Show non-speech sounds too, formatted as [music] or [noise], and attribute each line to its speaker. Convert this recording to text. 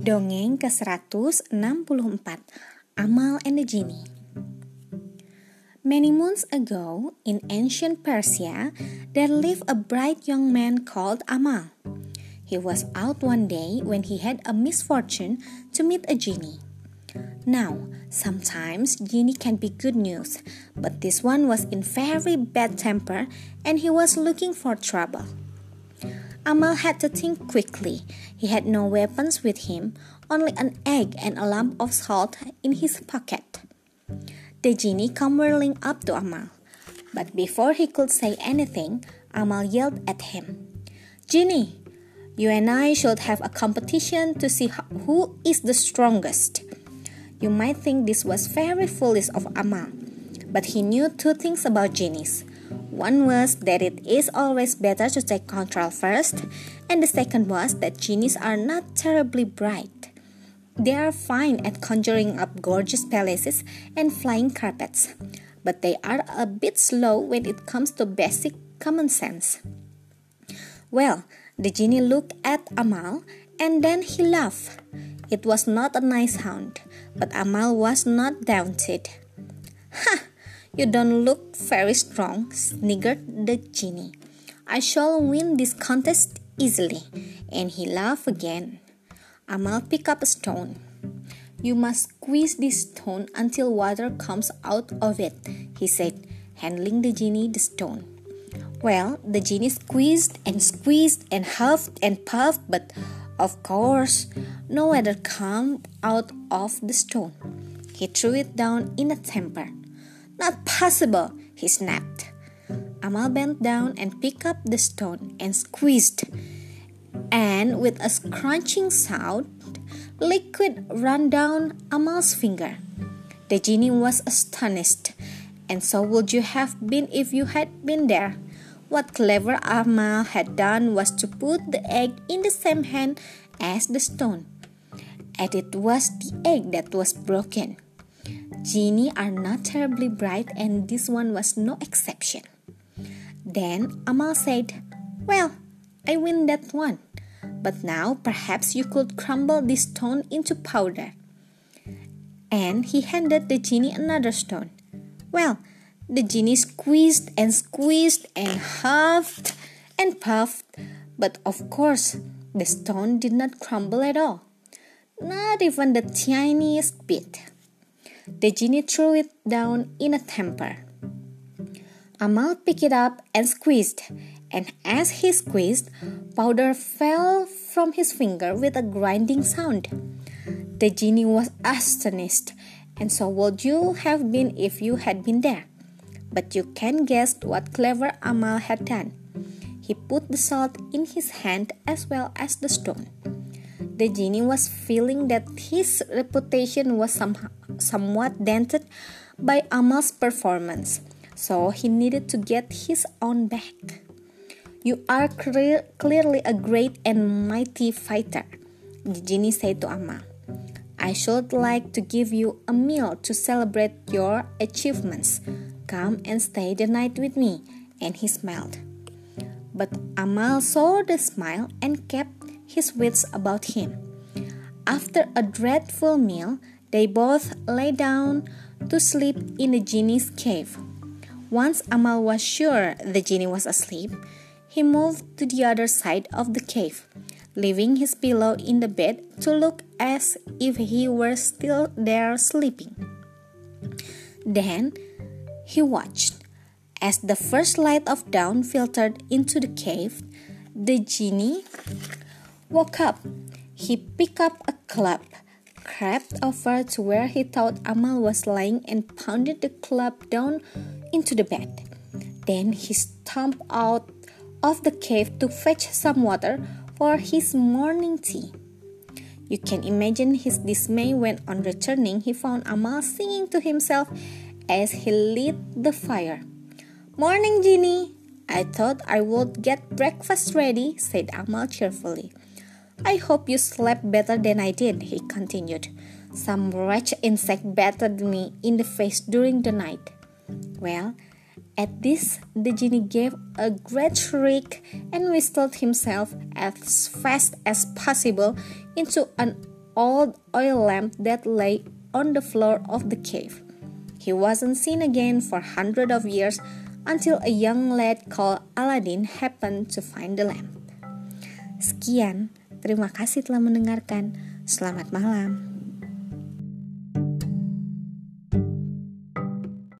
Speaker 1: Dongeng ke-164 Amal and the Genie Many moons ago, in ancient Persia, there lived a bright young man called Amal. He was out one day when he had a misfortune to meet a genie. Now, sometimes genie can be good news, but this one was in very bad temper and he was looking for trouble. Amal had to think quickly. He had no weapons with him, only an egg and a lump of salt in his pocket. The genie came whirling up to Amal. But before he could say anything, Amal yelled at him, Genie, you and I should have a competition to see who is the strongest. You might think this was very foolish of Amal, but he knew two things about genies. One was that it is always better to take control first, and the second was that genies are not terribly bright. They are fine at conjuring up gorgeous palaces and flying carpets, but they are a bit slow when it comes to basic common sense. Well, the genie looked at Amal and then he laughed. It was not a nice sound, but Amal was not daunted. [laughs] Ha! You don't look very strong, sniggered the genie. I shall win this contest easily. And he laughed again. Amal picked up a stone. You must squeeze this stone until water comes out of it, he said, handling the genie the stone. Well, the genie squeezed and squeezed and huffed and puffed, but of course, no water came out of the stone. He threw it down in a temper. Not possible, he snapped. Amal bent down and picked up the stone and squeezed. And with a crunching sound, liquid ran down Amal's finger. The genie was astonished, and so would you have been if you had been there. What clever Amal had done was to put the egg in the same hand as the stone. And it was the egg that was broken. Genie are not terribly bright, and this one was no exception. Then Amal said, Well, I win that one. But now perhaps you could crumble this stone into powder. And he handed the genie another stone. Well, the genie squeezed and squeezed and huffed and puffed, but of course the stone did not crumble at all. Not even the tiniest bit. The genie threw it down in a temper. Amal picked it up and squeezed, and as he squeezed, powder fell from his finger with a grinding sound. The genie was astonished, and so would you have been if you had been there. But you can guess what clever Amal had done. He put the salt in his hand as well as the stone. The genie was feeling that his reputation was somehow, somewhat dented by Amal's performance, so he needed to get his own back. You are clear, clearly a great and mighty fighter, the genie said to Amal. I should like to give you a meal to celebrate your achievements. Come and stay the night with me. And he smiled. But Amal saw the smile and kept his wits about him. After a dreadful meal, they both lay down to sleep in the genie's cave. Once Amal was sure the genie was asleep, he moved to the other side of the cave, leaving his pillow in the bed to look as if he were still there sleeping. Then he watched. As the first light of dawn filtered into the cave, the genie woke up. He picked up a club, crept over to where he thought Amal was lying, and pounded the club down into the bed. Then he stomped out of the cave to fetch some water for his morning tea. You can imagine his dismay when, on returning, he found Amal singing to himself as he lit the fire. Morning, Genie! I thought I would get breakfast ready, said Amal cheerfully. I hope you slept better than I did, he continued. Some wretched insect battered me in the face during the night. Well, at this, the genie gave a great shriek and whistled himself as fast as possible into an old oil lamp that lay on the floor of the cave. He wasn't seen again for hundreds of years until a young lad called Aladdin happened to find the lamp. Sekian, terima kasih telah mendengarkan. Selamat malam.